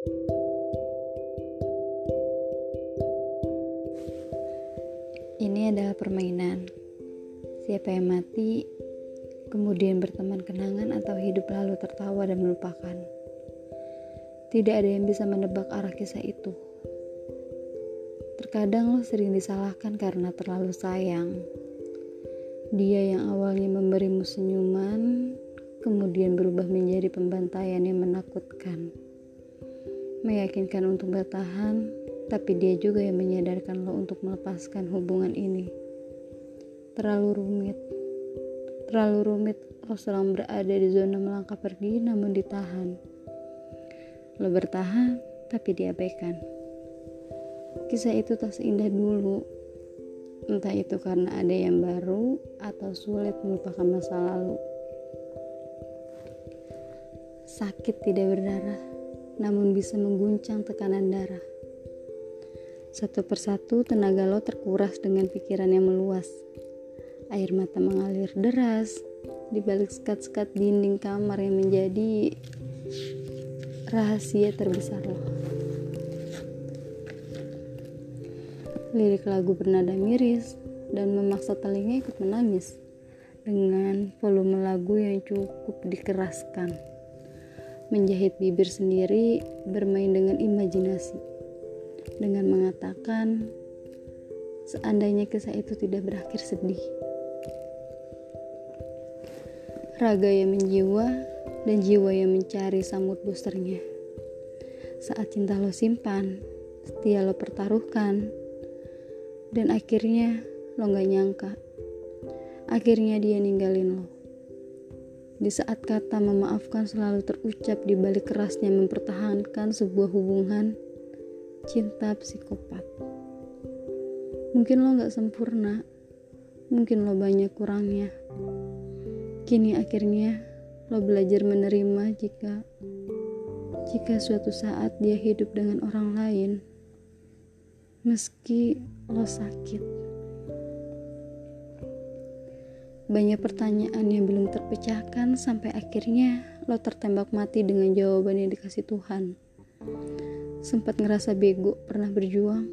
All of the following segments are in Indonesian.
Ini adalah permainan. Siapa yang mati, kemudian berteman kenangan atau hidup lalu tertawa dan melupakan. Tidak ada yang bisa menebak arah kisah itu. Terkadang lo sering disalahkan karena terlalu sayang. Dia yang awalnya memberimu senyuman, kemudian berubah menjadi pembantaian yang menakutkan. Meyakinkan untuk bertahan, tapi dia juga yang menyadarkan lo untuk melepaskan hubungan ini. Terlalu rumit. Terlalu rumit lo sedang berada di zona melangkah pergi namun ditahan. Lo bertahan, tapi diabaikan. Kisah itu tak seindah dulu. Entah itu karena ada yang baru atau sulit melupakan masa lalu. Sakit tidak berdarah, namun bisa mengguncang tekanan darah. Satu persatu tenaga lo terkuras dengan pikiran yang meluas. Air mata mengalir deras di balik sekat-sekat dinding kamar yang menjadi rahasia terbesar lo. Lirik lagu bernada miris dan memaksa telinga ikut menangis dengan volume lagu yang cukup dikeraskan menjahit bibir sendiri, bermain dengan imajinasi, dengan mengatakan, seandainya kisah itu tidak berakhir sedih. Raga yang menjiwa dan jiwa yang mencari samut boosternya. Saat cinta lo simpan, setia lo pertaruhkan, dan akhirnya lo gak nyangka. Akhirnya dia ninggalin lo. Di saat kata memaafkan selalu terucap di balik kerasnya mempertahankan sebuah hubungan cinta psikopat. Mungkin lo gak sempurna, mungkin lo banyak kurangnya. Kini akhirnya lo belajar menerima jika jika suatu saat dia hidup dengan orang lain, meski lo sakit. Banyak pertanyaan yang belum terpecahkan sampai akhirnya lo tertembak mati dengan jawaban yang dikasih Tuhan. Sempat ngerasa bego, pernah berjuang,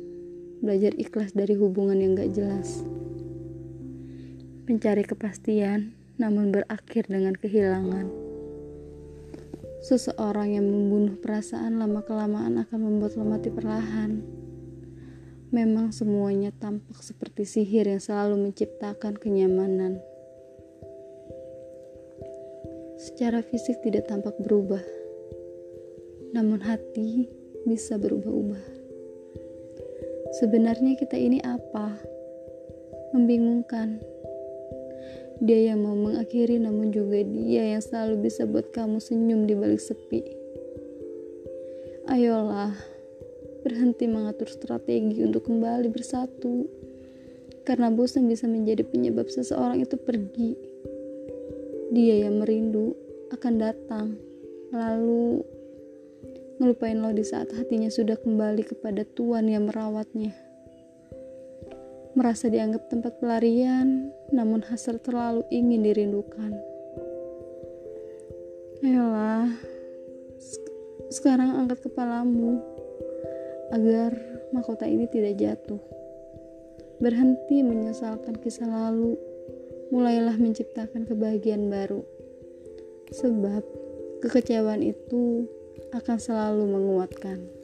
belajar ikhlas dari hubungan yang gak jelas. Mencari kepastian, namun berakhir dengan kehilangan. Seseorang yang membunuh perasaan lama-kelamaan akan membuat lo mati perlahan. Memang semuanya tampak seperti sihir yang selalu menciptakan kenyamanan. Secara fisik tidak tampak berubah, namun hati bisa berubah-ubah. Sebenarnya kita ini apa? Membingungkan. Dia yang mau mengakhiri namun juga dia yang selalu bisa buat kamu senyum di balik sepi. Ayolah, berhenti mengatur strategi untuk kembali bersatu. Karena bosan bisa menjadi penyebab seseorang itu pergi dia yang merindu akan datang lalu ngelupain lo di saat hatinya sudah kembali kepada Tuhan yang merawatnya. Merasa dianggap tempat pelarian namun hasrat terlalu ingin dirindukan. Ayolah sekarang angkat kepalamu agar mahkota ini tidak jatuh. Berhenti menyesalkan kisah lalu. Mulailah menciptakan kebahagiaan baru. Sebab kekecewaan itu akan selalu menguatkan.